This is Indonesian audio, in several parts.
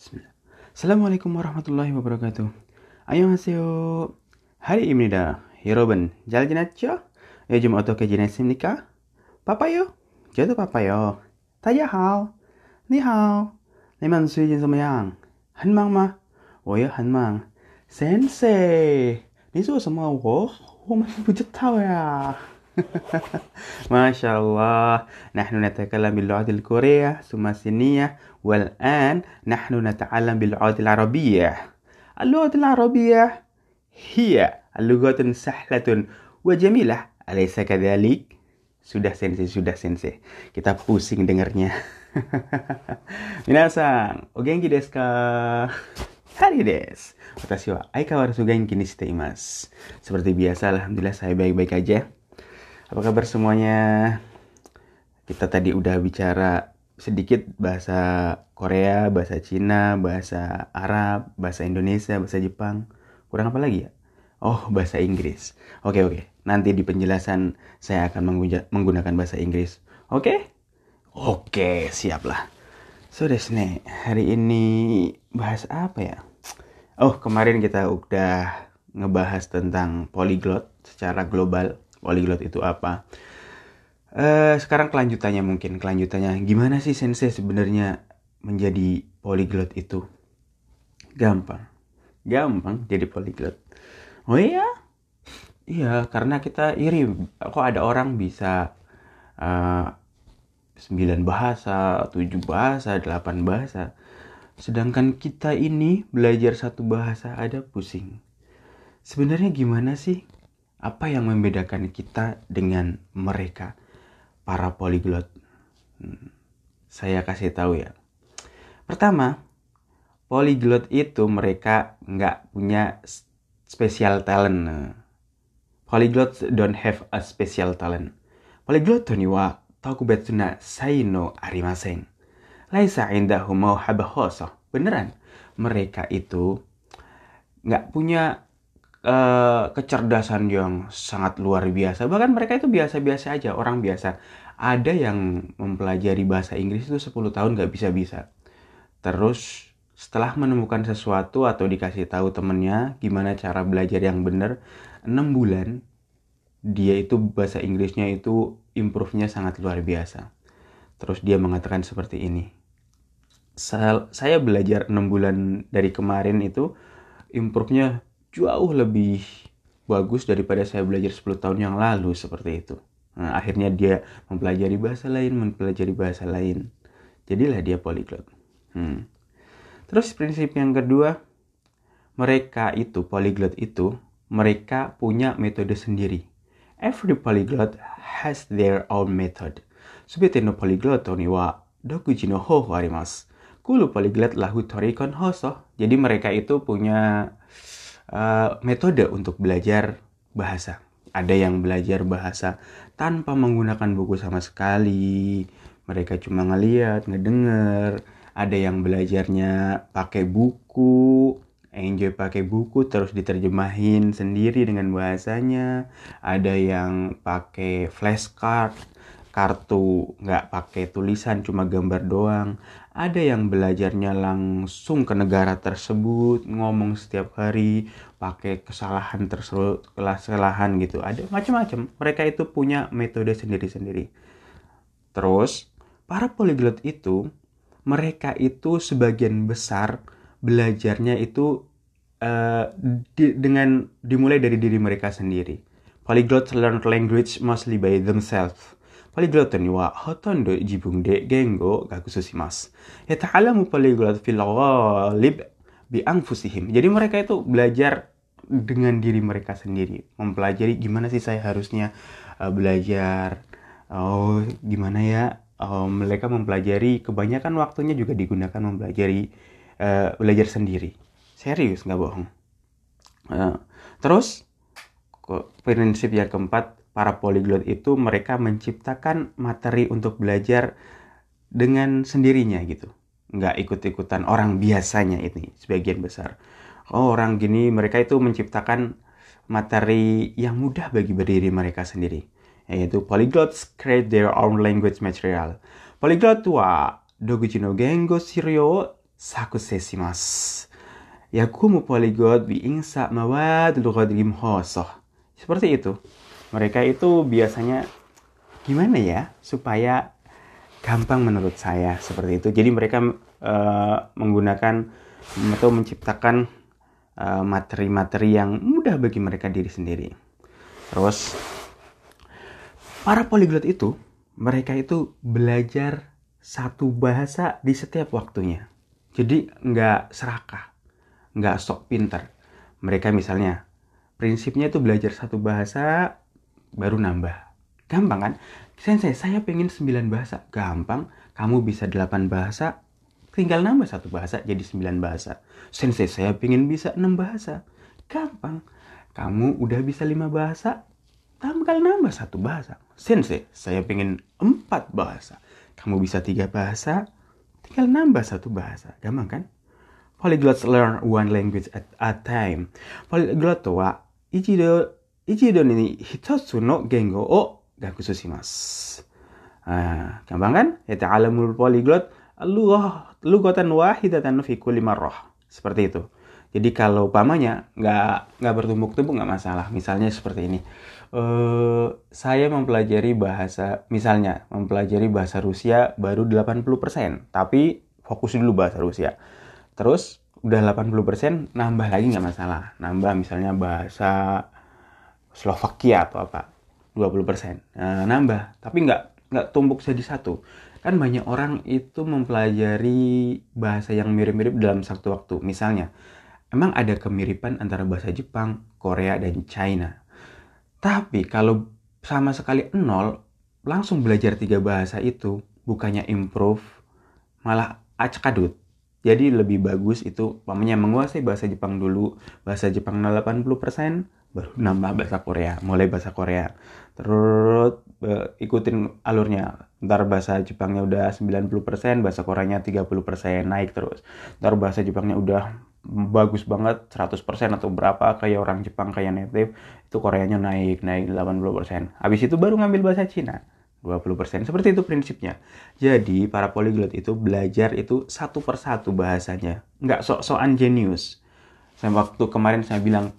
Bismillah. Assalamualaikum warahmatullahi wabarakatuh. Ayo Annyeonghaseyo. Hari ini dah Hiroben Jaljinacho. Ya jumpa atau ke jenis nikah. Papayo. Jatuh papayo. Tanya hal. Ni hal. Ni man sui jin semayang. Han mang ma. Woyo oh ya, han mang. Sensei. Ni su semua wo. Wo man tau ya. ما شاء الله نحن نتكلم باللغة الكورية ثم الصينية والآن نحن نتعلم باللغة العربية اللغة العربية هي اللغة سهلة وجميلة أليس كذلك؟ Sudah sensei, sudah sensei. Kita pusing dengarnya. Minasan, o genki desu ka? Hari desu. Watashi wa aikawarazu genki ni shite imasu. Seperti biasa, alhamdulillah saya baik-baik aja. Apa kabar semuanya? Kita tadi udah bicara sedikit bahasa Korea, bahasa Cina, bahasa Arab, bahasa Indonesia, bahasa Jepang. Kurang apa lagi ya? Oh, bahasa Inggris. Oke, oke. Nanti di penjelasan saya akan menggunakan bahasa Inggris. Oke? Oke, siaplah. So, desne, hari ini bahas apa ya? Oh, kemarin kita udah ngebahas tentang polyglot secara global polyglot itu apa. Uh, sekarang kelanjutannya mungkin kelanjutannya gimana sih sensei sebenarnya menjadi polyglot itu? Gampang, gampang jadi polyglot. Oh iya, iya karena kita iri kok ada orang bisa uh, 9 bahasa, 7 bahasa, 8 bahasa. Sedangkan kita ini belajar satu bahasa ada pusing. Sebenarnya gimana sih apa yang membedakan kita dengan mereka para polyglot? Hmm, saya kasih tahu ya. Pertama, polyglot itu mereka nggak punya special talent. Polyglot don't have a special talent. Polyglot wa takubetsu na sai no arimasen. Laisa indahu mauhabah khosoh. Beneran, mereka itu nggak punya uh, kecerdasan yang sangat luar biasa. Bahkan mereka itu biasa-biasa aja, orang biasa. Ada yang mempelajari bahasa Inggris itu 10 tahun gak bisa-bisa. Terus setelah menemukan sesuatu atau dikasih tahu temennya gimana cara belajar yang benar, 6 bulan dia itu bahasa Inggrisnya itu improve-nya sangat luar biasa. Terus dia mengatakan seperti ini. Saya belajar 6 bulan dari kemarin itu improve-nya jauh lebih bagus daripada saya belajar 10 tahun yang lalu seperti itu. Nah, akhirnya dia mempelajari bahasa lain, mempelajari bahasa lain. Jadilah dia polyglot. Hmm. Terus prinsip yang kedua, mereka itu polyglot itu mereka punya metode sendiri. Every polyglot has their own method. Subite no polyglot ni wa dokuji no hōhō arimasu. Kulu polyglot lahu torikon hoso. Jadi mereka itu punya uh, metode untuk belajar bahasa. Ada yang belajar bahasa tanpa menggunakan buku sama sekali. Mereka cuma ngeliat, ngedenger. Ada yang belajarnya pakai buku, enjoy pakai buku terus diterjemahin sendiri dengan bahasanya. Ada yang pakai flashcard, kartu nggak pakai tulisan cuma gambar doang ada yang belajarnya langsung ke negara tersebut ngomong setiap hari pakai kesalahan tersebut kesalahan gitu. Ada macam-macam. Mereka itu punya metode sendiri-sendiri. Terus para polyglot itu mereka itu sebagian besar belajarnya itu uh, di, dengan dimulai dari diri mereka sendiri. Polyglots learn language mostly by themselves パリグラットにはほとんど自分で言語を学習します。Yata'alamu. Jadi mereka itu belajar dengan diri mereka sendiri, mempelajari gimana sih saya harusnya eh, belajar. Oh, gimana ya? Oh mereka mempelajari kebanyakan waktunya juga digunakan mempelajari uh, belajar sendiri. Serius, nggak bohong. Uh, terus prinsip yang keempat para polyglot itu mereka menciptakan materi untuk belajar dengan sendirinya gitu nggak ikut-ikutan orang biasanya ini sebagian besar oh orang gini mereka itu menciptakan materi yang mudah bagi berdiri mereka sendiri yaitu polyglots create their own language material polyglot wa doguchi no gengo shirio sakusesimas. Yakumu polyglot bi insa mawad lughadrim khosoh. Seperti itu. Mereka itu biasanya gimana ya supaya gampang menurut saya seperti itu. Jadi mereka uh, menggunakan atau menciptakan eh, materi-materi uh, yang mudah bagi mereka diri sendiri. Terus para polyglot itu mereka itu belajar satu bahasa di setiap waktunya. Jadi nggak serakah, nggak sok pinter. Mereka misalnya prinsipnya itu belajar satu bahasa baru nambah. Gampang kan? Sensei, saya pengen 9 bahasa. Gampang, kamu bisa 8 bahasa, tinggal nambah satu bahasa jadi 9 bahasa. Sensei, saya pengen bisa 6 bahasa. Gampang, kamu udah bisa 5 bahasa, tinggal nambah satu bahasa. Sensei, saya pengen 4 bahasa. Kamu bisa 3 bahasa, tinggal nambah satu bahasa. Gampang kan? Polyglots learn one language at a time. Polyglot tua, ichido 一度に一つの言語を学習します。Ah, gampang kan? Yata'alamul polyglot lughah lughatan wahidatan fi kulli marrah. Seperti itu. Jadi kalau umpamanya nggak nggak bertumbuk-tumbuk nggak masalah. Misalnya seperti ini. Uh, saya mempelajari bahasa misalnya mempelajari bahasa Rusia baru 80%, tapi fokus dulu bahasa Rusia. Terus udah 80% nambah lagi nggak masalah nambah misalnya bahasa Slovakia atau apa 20% nah, nambah tapi nggak nggak tumpuk jadi satu. Kan banyak orang itu mempelajari bahasa yang mirip-mirip dalam satu waktu. Misalnya emang ada kemiripan antara bahasa Jepang Korea dan China? Tapi kalau sama sekali nol langsung belajar tiga bahasa itu bukannya improve malah acak adut jadi lebih bagus itu pamannya menguasai bahasa Jepang dulu, bahasa Jepang 80%, baru nambah bahasa Korea, mulai bahasa Korea. Terus uh, ikutin alurnya. Ntar bahasa Jepangnya udah 90%, bahasa Koreanya 30%, naik terus. Ntar bahasa Jepangnya udah bagus banget 100% atau berapa kayak orang Jepang kayak native itu Koreanya naik naik 80% habis itu baru ngambil bahasa Cina 20%. Seperti itu prinsipnya. Jadi para polyglot itu belajar itu satu persatu bahasanya. Nggak sok-sokan jenius. Saya waktu kemarin saya bilang,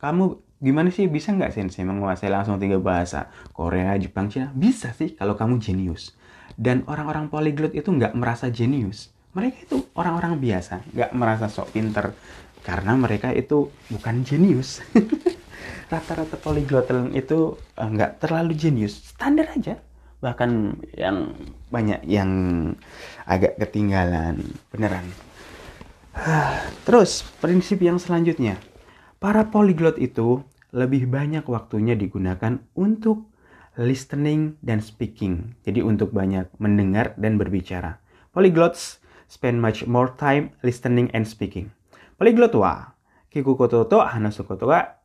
kamu, gimana sih bisa nggak sensei menguasai langsung tiga bahasa? Korea, Jepang, Cina? Bisa sih kalau kamu jenius. Dan orang-orang polyglot itu nggak merasa jenius. Mereka itu orang-orang biasa, nggak merasa sok pinter. Karena mereka itu bukan jenius. rata-rata polyglot itu uh, nggak terlalu jenius standar aja bahkan yang banyak yang agak ketinggalan beneran terus prinsip yang selanjutnya Para polyglot itu lebih banyak waktunya digunakan untuk listening dan speaking. Jadi untuk banyak mendengar dan berbicara. Polyglots spend much more time listening and speaking. Polyglot wa kiku koto to hanasu koto ga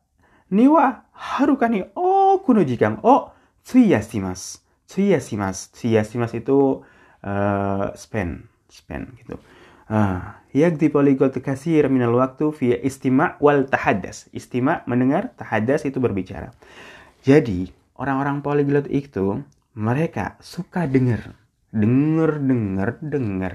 ni wa oh ka ni oku no jikang o oh, tsuyashimasu. Tsuyashimasu. Tsuyashimasu itu uh, spend, spend gitu. Uh, yakdi polyglot kasir minal waktu via istima wal tahadas. Istima mendengar, tahadas itu berbicara. Jadi, orang-orang polyglot itu mereka suka dengar. Dengar, dengar, dengar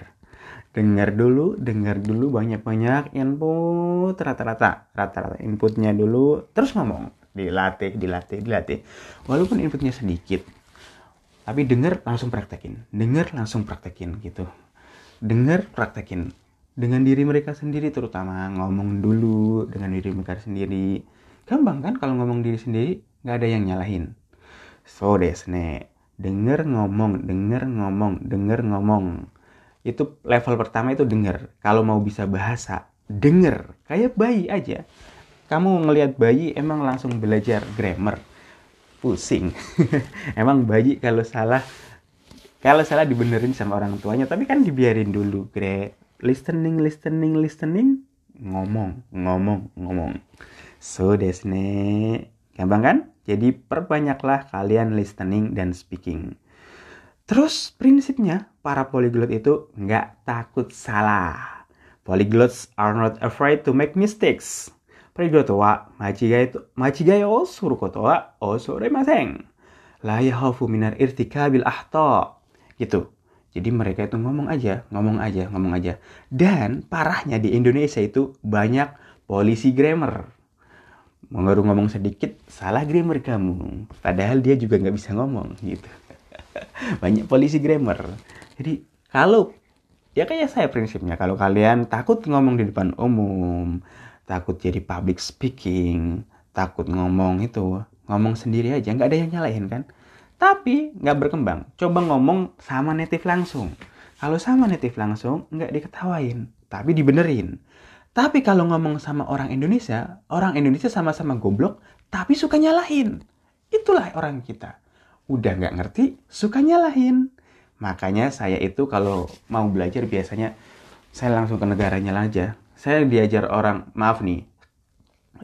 dengar dulu dengar dulu banyak-banyak input rata-rata rata-rata inputnya dulu terus ngomong dilatih dilatih dilatih walaupun inputnya sedikit tapi dengar langsung praktekin dengar langsung praktekin gitu dengar praktekin dengan diri mereka sendiri terutama ngomong dulu dengan diri mereka sendiri. Gampang kan kalau ngomong diri sendiri nggak ada yang nyalahin. So desne denger ngomong denger ngomong denger ngomong. Itu level pertama itu denger. Kalau mau bisa bahasa denger. Kayak bayi aja. Kamu ngelihat bayi emang langsung belajar grammar. Pusing. Emang bayi kalau salah kalau salah dibenerin sama orang tuanya tapi kan dibiarin dulu gre listening listening listening ngomong ngomong ngomong so desne gampang kan jadi perbanyaklah kalian listening dan speaking Terus prinsipnya para polyglot itu nggak takut salah. Polyglots are not afraid to make mistakes. Polyglot wa machigai machigai o suru koto wa o soremasen. La yahafu minar irtikabil ahta. Gitu. Jadi mereka itu ngomong aja, ngomong aja, ngomong aja. Dan parahnya di Indonesia itu banyak polisi grammar. Mengaruh ngomong sedikit, salah grammar kamu. Padahal dia juga nggak bisa ngomong gitu. banyak polisi grammar. Jadi kalau ya kayak saya prinsipnya, kalau kalian takut ngomong di depan umum, takut jadi public speaking, takut ngomong itu, ngomong sendiri aja, nggak ada yang nyalahin kan? Tapi nggak berkembang. Coba ngomong sama native langsung. Kalau sama native langsung nggak diketawain, tapi dibenerin. Tapi kalau ngomong sama orang Indonesia, orang Indonesia sama-sama goblok, tapi suka nyalahin. Itulah orang kita. Udah nggak ngerti, suka nyalahin. Makanya saya itu kalau mau belajar biasanya saya langsung ke negaranya aja. Saya diajar orang, maaf nih,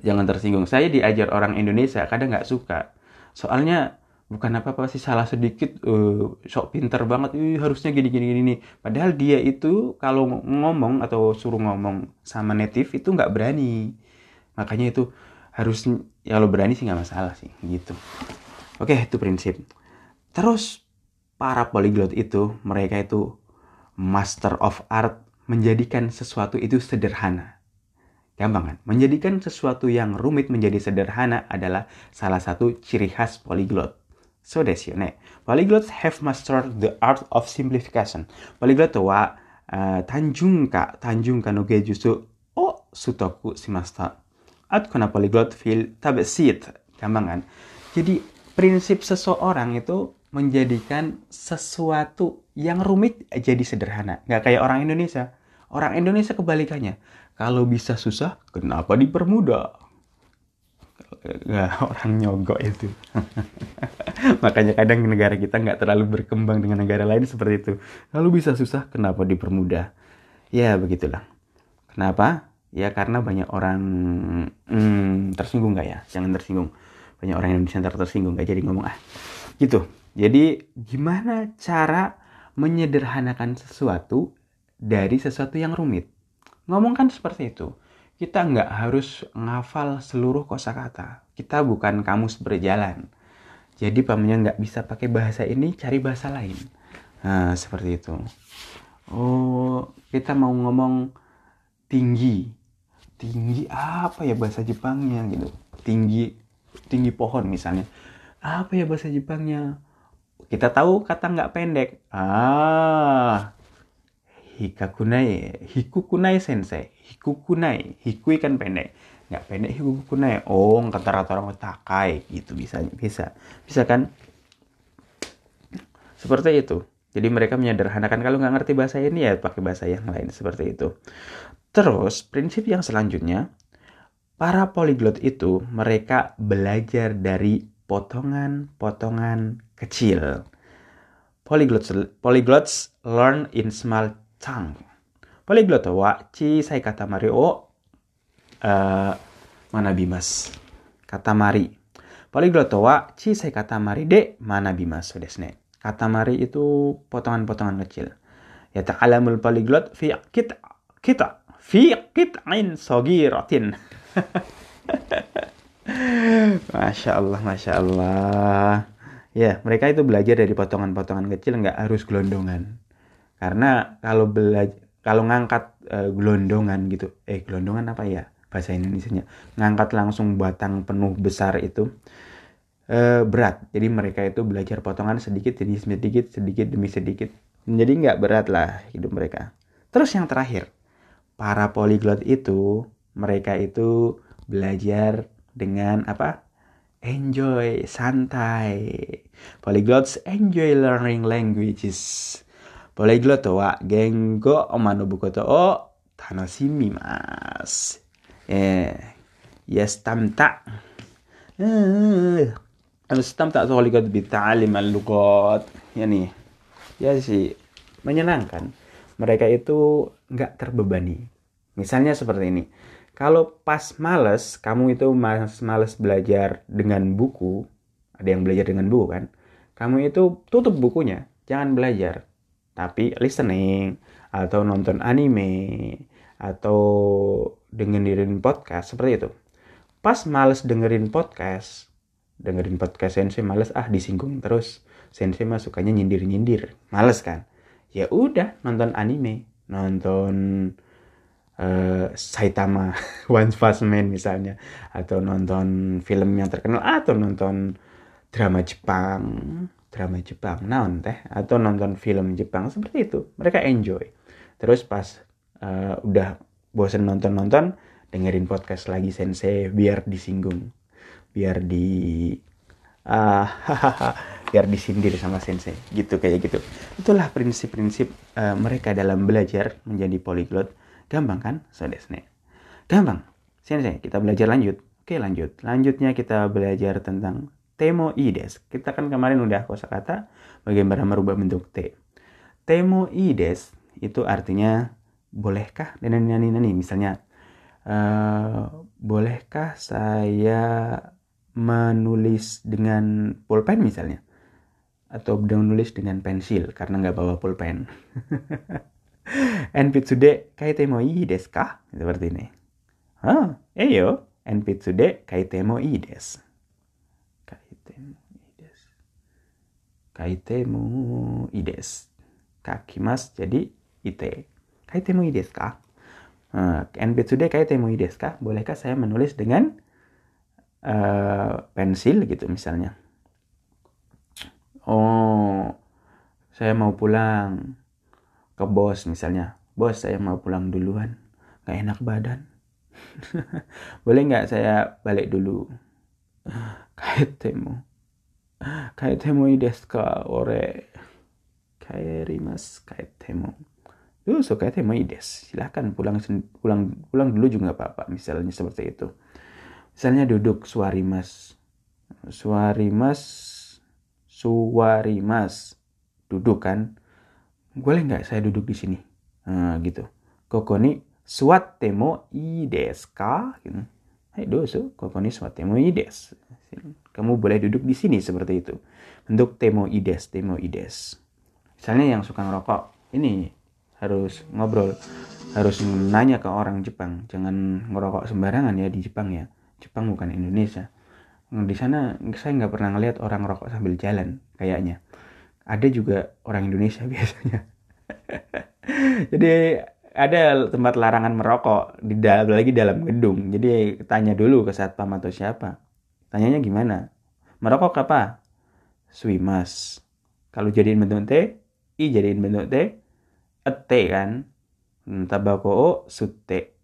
jangan tersinggung. Saya diajar orang Indonesia, kadang nggak suka. Soalnya bukan apa-apa sih salah sedikit uh, sok pinter banget. Uh, harusnya gini gini gini nih. Padahal dia itu kalau ngomong atau suruh ngomong sama native itu nggak berani. Makanya itu harus ya lo berani sih nggak masalah sih gitu. Oke itu prinsip. Terus para polyglot itu mereka itu master of art menjadikan sesuatu itu sederhana. Gampang kan? Menjadikan sesuatu yang rumit menjadi sederhana adalah salah satu ciri khas polyglot そうですよね。Polyglots have mastered the art of simplification. Polyglot は、uh, 単純化、単純化の芸術を取得しました。At kuna polyglot feel tabesit. Gampang kan? Jadi prinsip seseorang itu menjadikan sesuatu yang rumit jadi sederhana. Nggak kayak orang Indonesia. Orang Indonesia kebalikannya. Kalau bisa susah, kenapa dipermudah? Nggak orang nyogok itu. Makanya kadang negara kita nggak terlalu berkembang dengan negara lain seperti itu. Lalu bisa susah kenapa dipermudah? Ya begitulah. Kenapa? Ya karena banyak orang hmm, tersinggung nggak ya? Jangan tersinggung. Banyak orang Indonesia ntar tersinggung nggak jadi ngomong ah. Gitu. Jadi gimana cara menyederhanakan sesuatu dari sesuatu yang rumit? Ngomong kan seperti itu kita nggak harus ngafal seluruh kosakata. Kita bukan kamus berjalan. Jadi pamannya nggak bisa pakai bahasa ini, cari bahasa lain. Nah, seperti itu. Oh, kita mau ngomong tinggi. Tinggi apa ya bahasa Jepangnya gitu. Tinggi tinggi pohon misalnya. Apa ya bahasa Jepangnya? Kita tahu kata nggak pendek. Ah, hikakunai hikukunai sensei hikukunai hikui kan pendek. Nggak pendek hikukunai oh kata rata orang takai gitu bisa bisa. Bisa kan? Seperti itu. Jadi mereka menyederhanakan. Kalau nggak ngerti bahasa ini ya pakai bahasa yang lain. Seperti itu. Terus prinsip yang selanjutnya para polyglot itu mereka belajar dari potongan-potongan kecil. Polyglots polyglots learn in small ち Poligloto wa chi sai kata mari o eh, mana bimas. Kata mari. Poligloto wa chi sai kata mari de mana bimas desne. Kata mari itu potongan-potongan kecil. Ya ta'alamul poliglot fi kita kita fi ain sogiratin. Masya Allah, Masya Allah. Ya, mereka itu belajar dari potongan-potongan kecil, nggak harus gelondongan. Karena kalau belajar, kalau ngangkat uh, gelondongan gitu eh gelondongan apa ya bahasa Indonesia ngangkat langsung batang penuh besar itu uh, berat. Jadi mereka itu belajar potongan sedikit demi sedikit sedikit demi sedikit. Jadi nggak berat lah hidup mereka. Terus yang terakhir para polyglot itu mereka itu belajar dengan apa? Enjoy santai. Polyglots enjoy learning languages Polyglot wa gengo omanobu koto o tanashimimasu. Eh, yastamta. Eh, yastamta polyglot bita'alim al-lugot. Ya nih. Ya sih, menyenangkan. Mereka itu nggak terbebani. Misalnya seperti ini. Kalau pas males, kamu itu mas males belajar dengan buku, ada yang belajar dengan buku kan, kamu itu tutup bukunya, jangan belajar tapi listening atau nonton anime atau dengerin podcast seperti itu. Pas males dengerin podcast, dengerin podcast sensei males ah disinggung terus. Sensei mah sukanya nyindir-nyindir. Males kan? ya udah nonton anime nonton uh, Saitama One Fast Man misalnya atau nonton film yang terkenal atau nonton drama Jepang drama Jepang naon teh atau nonton film Jepang seperti itu. Mereka enjoy. Terus pas uh, udah bosen nonton-nonton dengerin podcast lagi sensei biar disinggung. Biar di uh, biar disindir sama sensei. Gitu kayak gitu. Itulah prinsip-prinsip uh, mereka dalam belajar menjadi polyglot gampang kan so desne? Gampang. Sensei kita belajar lanjut. Oke lanjut. Lanjutnya kita belajar tentang temoides kita kan kemarin udah kosakata bagaimana merubah bentuk t temoides itu artinya bolehkah dan nani nani misalnya uh, bolehkah saya menulis dengan pulpen misalnya atau menulis dengan pensil karena nggak bawa pulpen. Enpitsude kaite mo ii desu ka? Seperti ini. Ah, eyo. Enpitsude kaite mo ii desu. Kaite mo ii desu. Kaite mo ii desu. Kakimas jadi ite. Kaite mo ii desu ka? Uh, Enpitsude kaite mo ii desu ka? Bolehkah saya menulis dengan uh, pensil gitu misalnya oh saya mau pulang ke bos misalnya bos saya mau pulang duluan nggak enak badan boleh nggak saya balik dulu kaetemu kaetemu desu ka ore kaerimas kaetemu Duh, so kaetemu ides. Silahkan pulang pulang pulang dulu juga nggak apa-apa. Misalnya seperti itu. Misalnya duduk suarimas. Suarimas Suwarimas duduk kan? Boleh nggak saya duduk di sini? Nah, gitu. Kokoni suatemo ideska gitu. Hai dosu kokoni suatemo ides kamu boleh duduk di sini seperti itu. Bentuk temo ides temo ides misalnya yang suka ngerokok ini harus ngobrol. Harus nanya ke orang Jepang. Jangan ngerokok sembarangan ya di Jepang ya. Jepang bukan Indonesia. Di sana saya nggak pernah ngeliat orang rokok sambil jalan kayaknya. Ada juga orang Indonesia biasanya. Jadi ada tempat larangan merokok di dalam lagi dalam gedung. Jadi tanya dulu ke satpam atau siapa tanyanya gimana? Merokok apa? Swimas kalau jadiin bentuk T i jadiin bentuk T T kan? Hmm, tabako o sutte.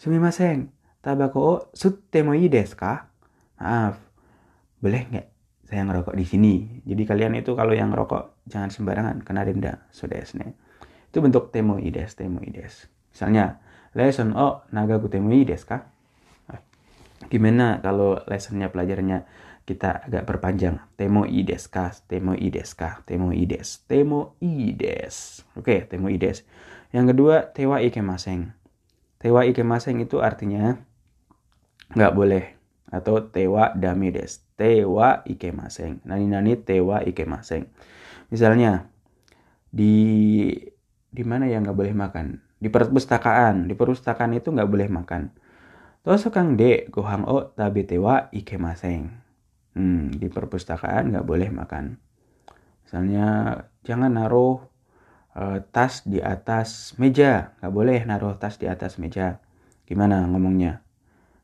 Sumimasen tabako o sutte mo desu ka maaf. Boleh nggak saya ngerokok di sini? Jadi kalian itu kalau yang ngerokok jangan sembarangan kena denda sodesne itu bentuk temoides temoides misalnya lesson oh naga ku temoides kah gimana kalau lessonnya pelajarannya kita agak perpanjang temoides kah? Temoides kah? Temoides temoides oke okay, temoides yang kedua tewa ikemaseng tewa ikemaseng itu artinya nggak boleh atau tewa damides tewa ikemaseng nani nani tewa ikemaseng misalnya di di mana yang nggak boleh makan? Di perpustakaan. Di perpustakaan itu nggak boleh makan Toso kang de gohang o tabi tewa ike maseng. Hmm, di perpustakaan nggak boleh makan. Misalnya jangan naruh e, tas di atas meja, nggak boleh naruh tas di atas meja. Gimana ngomongnya?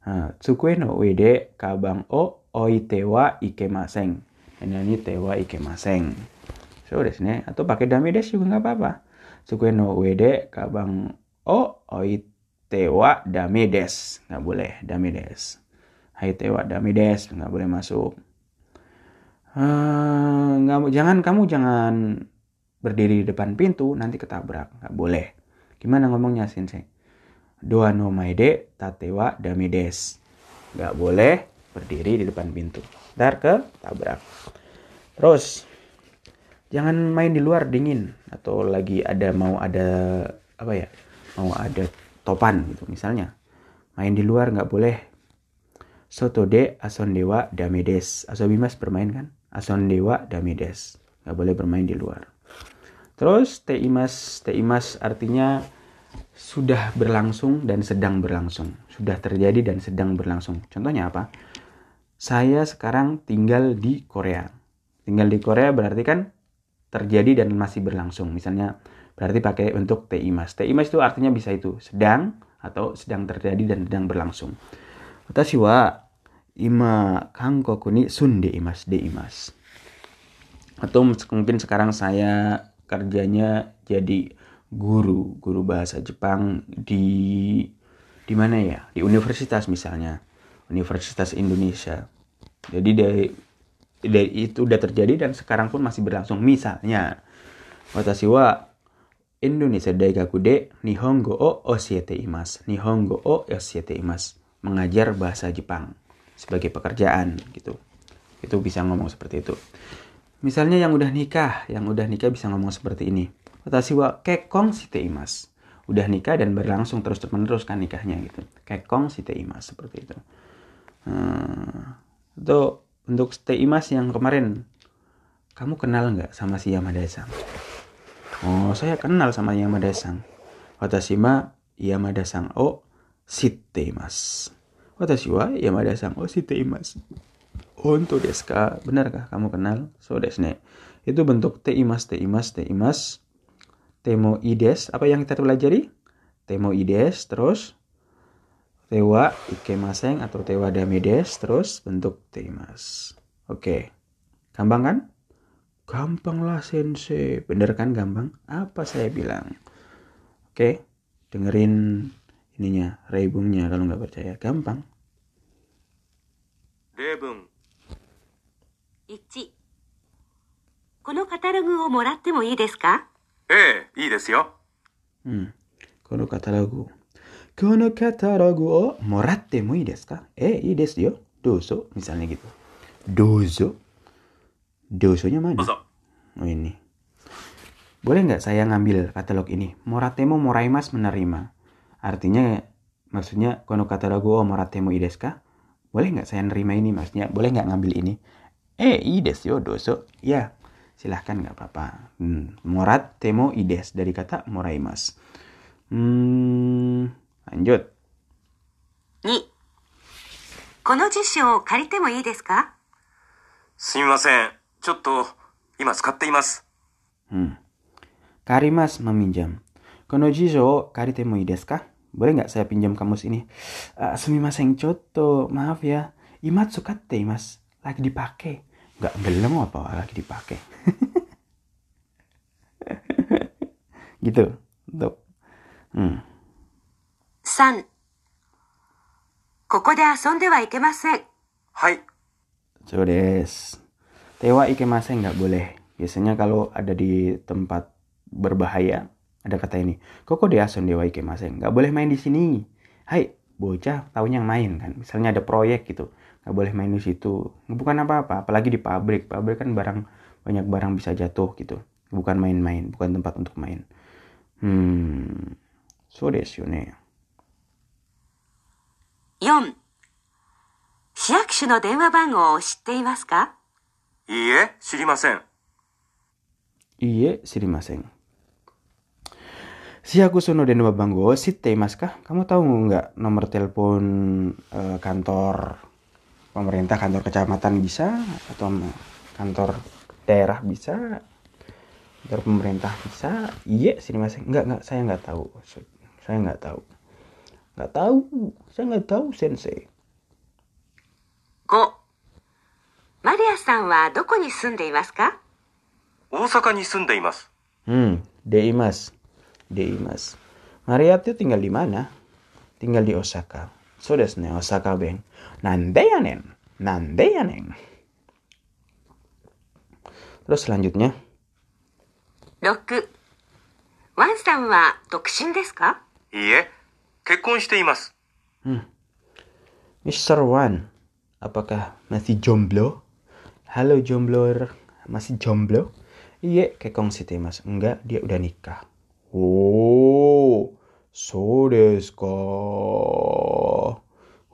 Nah, Tsukue no wede kabang o oi tewa oitewa ikemaseng. Ini ini tewa ikemaseng. So desu ne. Atau pakai dami desu juga nggak apa-apa. Tsukue no wede kabang o oi Tewa Damides. Nggak boleh Damides. Hai Tewa Damides. Nggak boleh masuk. Uh, nggak jangan kamu jangan berdiri di depan pintu nanti ketabrak. Nggak boleh. Gimana ngomongnya sensei doa no maide tatewa damides. Nggak boleh berdiri di depan pintu. Ntar ke tabrak terus jangan main di luar dingin. Atau lagi ada mau ada apa ya? Mau ada topan gitu misalnya main di luar nggak boleh soto de ason dewa damides asobimas bermain kan ason dewa damides nggak boleh bermain di luar terus teimas teimas artinya sudah berlangsung dan sedang berlangsung. Sudah terjadi dan sedang berlangsung. Contohnya apa? Saya sekarang tinggal di Korea. Tinggal di Korea berarti kan terjadi dan masih berlangsung. Misalnya berarti pakai untuk teimas. Teimas itu artinya bisa itu sedang atau sedang terjadi dan sedang berlangsung. Watashi wa ima kankoku ni sunde imas de imas. Atau mungkin sekarang saya kerjanya jadi guru, guru bahasa Jepang di di mana ya? Di universitas misalnya. Universitas Indonesia. Jadi dari dari itu udah terjadi dan sekarang pun masih berlangsung. Misalnya, watashi wa Indonesia Daigaku de Nihongo o oshiete imas. Nihongo o oshiete imas. Mengajar bahasa Jepang sebagai pekerjaan gitu. Itu bisa ngomong seperti itu. Misalnya yang udah nikah, yang udah nikah bisa ngomong seperti ini. Watashi wa kekong shite imas udah nikah dan berlangsung terus menerus kan nikahnya gitu kekong si Teimas seperti itu hmm, itu untuk Teimas yang kemarin kamu kenal nggak sama si Yamada Sang oh saya kenal sama Yamada Sang Watashima Yamada Sang oh si Teimas Watashi wa Yamada Sang oh si Teimas untuk deska benarkah kamu kenal? So desne itu bentuk teimas teimas teimas temoides apa yang kita pelajari? Temoides terus. Tewa ikemaseng atau tewa damedes terus bentuk temas oke. Gampang kan gampang lah sensei bener kan gampang apa saya bilang oke dengerin ininya rebungnya kalau nggak percaya gampang 例文1このカタログをもらってもいいですかええいいですよ Hmm. Kono katalogu. Kono katalogu o moratte mo ii desu ka? Eh, ii desu yo. Dozo, misalnya gitu. Dozo. Dozonya mana? どうぞ Oh ini. Boleh nggak saya ngambil katalog ini? Moratemo moraimas menerima. Artinya, maksudnya kono katalogu o moratemo ii desu ka? Boleh nggak saya nerima ini? Maksudnya, boleh nggak ngambil ini? Eh, ii desu yo, dozo. Ya, silahkan nggak apa-apa. Hmm. Morat temo ides dari kata moraimas. Hmm, lanjut. 2この辞書を借りてもいいですかすみません ちょっと今使っています Hmm. Karimas meminjam. Kono jizo o karite mo ii desu ka? Boleh nggak saya pinjam kamus ini? Ah, sumimasen choto, maaf ya. Imatsu katte imas. Lagi dipakai. Nggak gelem apa lagi dipakai. gitu. Untuk. Hmm. 3ここで遊んではいけませんはい So des. Tewa ikemasen nggak boleh. Biasanya kalau ada di tempat berbahaya, ada kata ini. Koko deason dewa ikemasen. Nggak boleh main di sini. Hai, bocah tahunya yang main kan. Misalnya ada proyek gitu. Nggak boleh main di situ. Bukan apa-apa. Apalagi di pabrik. Pabrik kan barang banyak barang bisa jatuh gitu. Bukan main-main. Bukan tempat untuk main. Hmm. So desu yo ne. 4市役所の電話番号を知っていますか いいえ知りません Iye, sirimasen. Si aku sono denwa banggo sitte mas kah? Kamu tahu nggak nomor telepon eh, kantor pemerintah, kantor kecamatan bisa atau kantor daerah bisa? Kantor pemerintah bisa? Iya, sirimasen. Nggak, nggak, saya nggak tahu. Saya nggak tahu. Nggak tahu. Saya nggak tahu, sensei. 5 マリアさんはどこに住んでいますか大阪に住んでいます Hmm, Deimas. Deimas. Maria tuh tinggal di mana? Tinggal di Osaka. So desu ne, Osaka ben. Nande ya nen? Nande ya nen? Terus selanjutnya, 6ワンさんは独身ですかいいえ結婚しています Mr. Wan, apakah masih jomblo? Halo jomblo, masih jomblo? Iya, kekong si Mas. Enggak, dia udah nikah. Oh, so desu ka.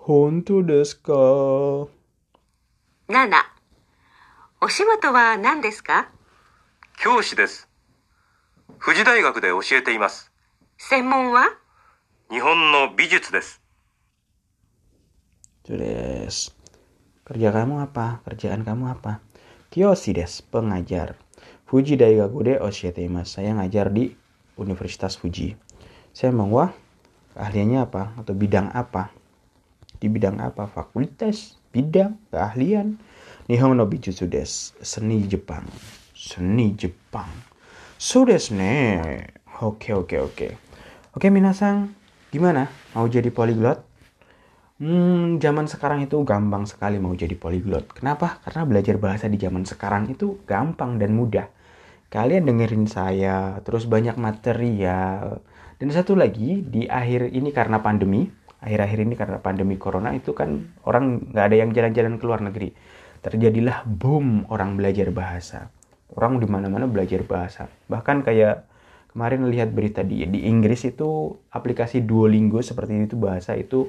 Honto desu ka. 7お仕事は何ですか教師です富士大学で教えています専門は日本の美術です Terus, kerja kamu apa? Kerjaan kamu apa? Kyoshi des, pengajar. Fuji Daigaku de Oshieteimasu. Saya ngajar di Universitas Fuji. Saya mau wah keahliannya apa atau bidang apa? Di bidang apa? Fakultas, bidang, keahlian. Nihon no Bijutsu desu. Seni Jepang. Seni Jepang. So desu ne. Oke, oke, oke. Oke, minasang. Gimana? Mau jadi polyglot? Hmm, zaman sekarang itu gampang sekali mau jadi polyglot. Kenapa? Karena belajar bahasa di zaman sekarang itu gampang dan mudah. Kalian dengerin saya, terus banyak material. Dan satu lagi, di akhir ini karena pandemi, akhir-akhir ini karena pandemi corona itu kan orang nggak ada yang jalan-jalan ke luar negeri. Terjadilah boom orang belajar bahasa. Orang di mana-mana belajar bahasa. Bahkan kayak kemarin lihat berita di di Inggris itu aplikasi Duolingo seperti itu bahasa itu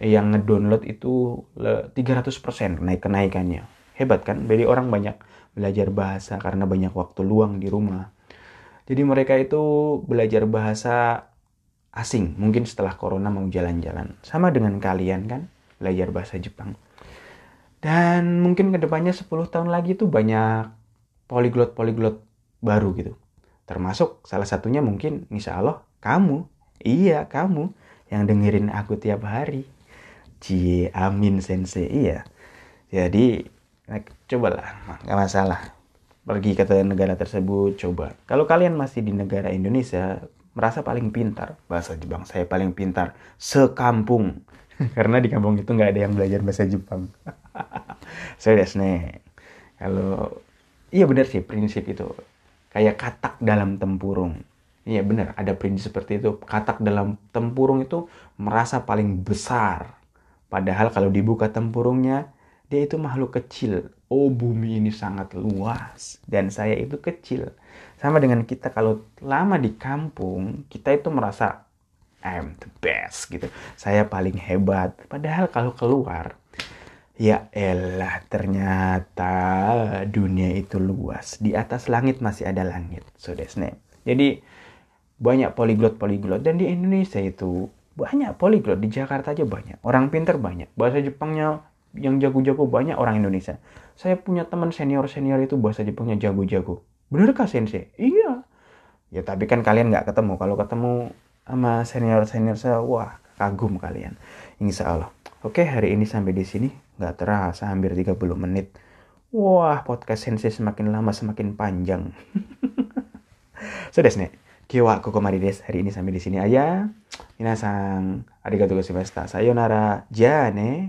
yang ngedownload itu 300% naik kenaikannya. Hebat kan? Jadi orang banyak belajar bahasa karena banyak waktu luang di rumah. Jadi mereka itu belajar bahasa asing. Mungkin setelah corona mau jalan-jalan. Sama dengan kalian kan? Belajar bahasa Jepang. Dan mungkin ke depannya 10 tahun lagi tuh banyak poliglot-poliglot baru gitu. Termasuk salah satunya mungkin insya Allah kamu. Iya kamu yang dengerin aku tiap hari. Cie, amin sensei. Iya. Jadi, cobalah, nggak masalah. Pergi ke negara tersebut, coba. Kalau kalian masih di negara Indonesia, merasa paling pintar. Bahasa Jepang saya paling pintar. Sekampung. Karena di kampung itu nggak ada yang belajar bahasa Jepang. saya nih. Kalau, iya benar sih prinsip itu. Kayak katak dalam tempurung. Iya benar, ada prinsip seperti itu. Katak dalam tempurung itu merasa paling besar Padahal kalau dibuka tempurungnya, dia itu makhluk kecil. Oh bumi ini sangat luas dan saya itu kecil. Sama dengan kita kalau lama di kampung, kita itu merasa I'm the best gitu. Saya paling hebat. Padahal kalau keluar, ya elah ternyata dunia itu luas. Di atas langit masih ada langit. So that's Jadi banyak poliglot-poliglot dan di Indonesia itu banyak poliglot di Jakarta aja banyak. Orang pinter banyak. Bahasa Jepangnya yang jago-jago banyak orang Indonesia. Saya punya teman senior-senior itu bahasa Jepangnya jago-jago. Bener kah sensei? Iya. Ya tapi kan kalian nggak ketemu. Kalau ketemu sama senior-senior saya, wah kagum kalian. Insya Allah. Oke hari ini sampai di sini. Nggak terasa hampir 30 menit. Wah podcast sensei semakin lama semakin panjang. Sudah so, nih. Kiwa kokomari des. Hari ini sampai di sini aja. Minasang, arigatou gozaimashita. Sayonara. Ja ne.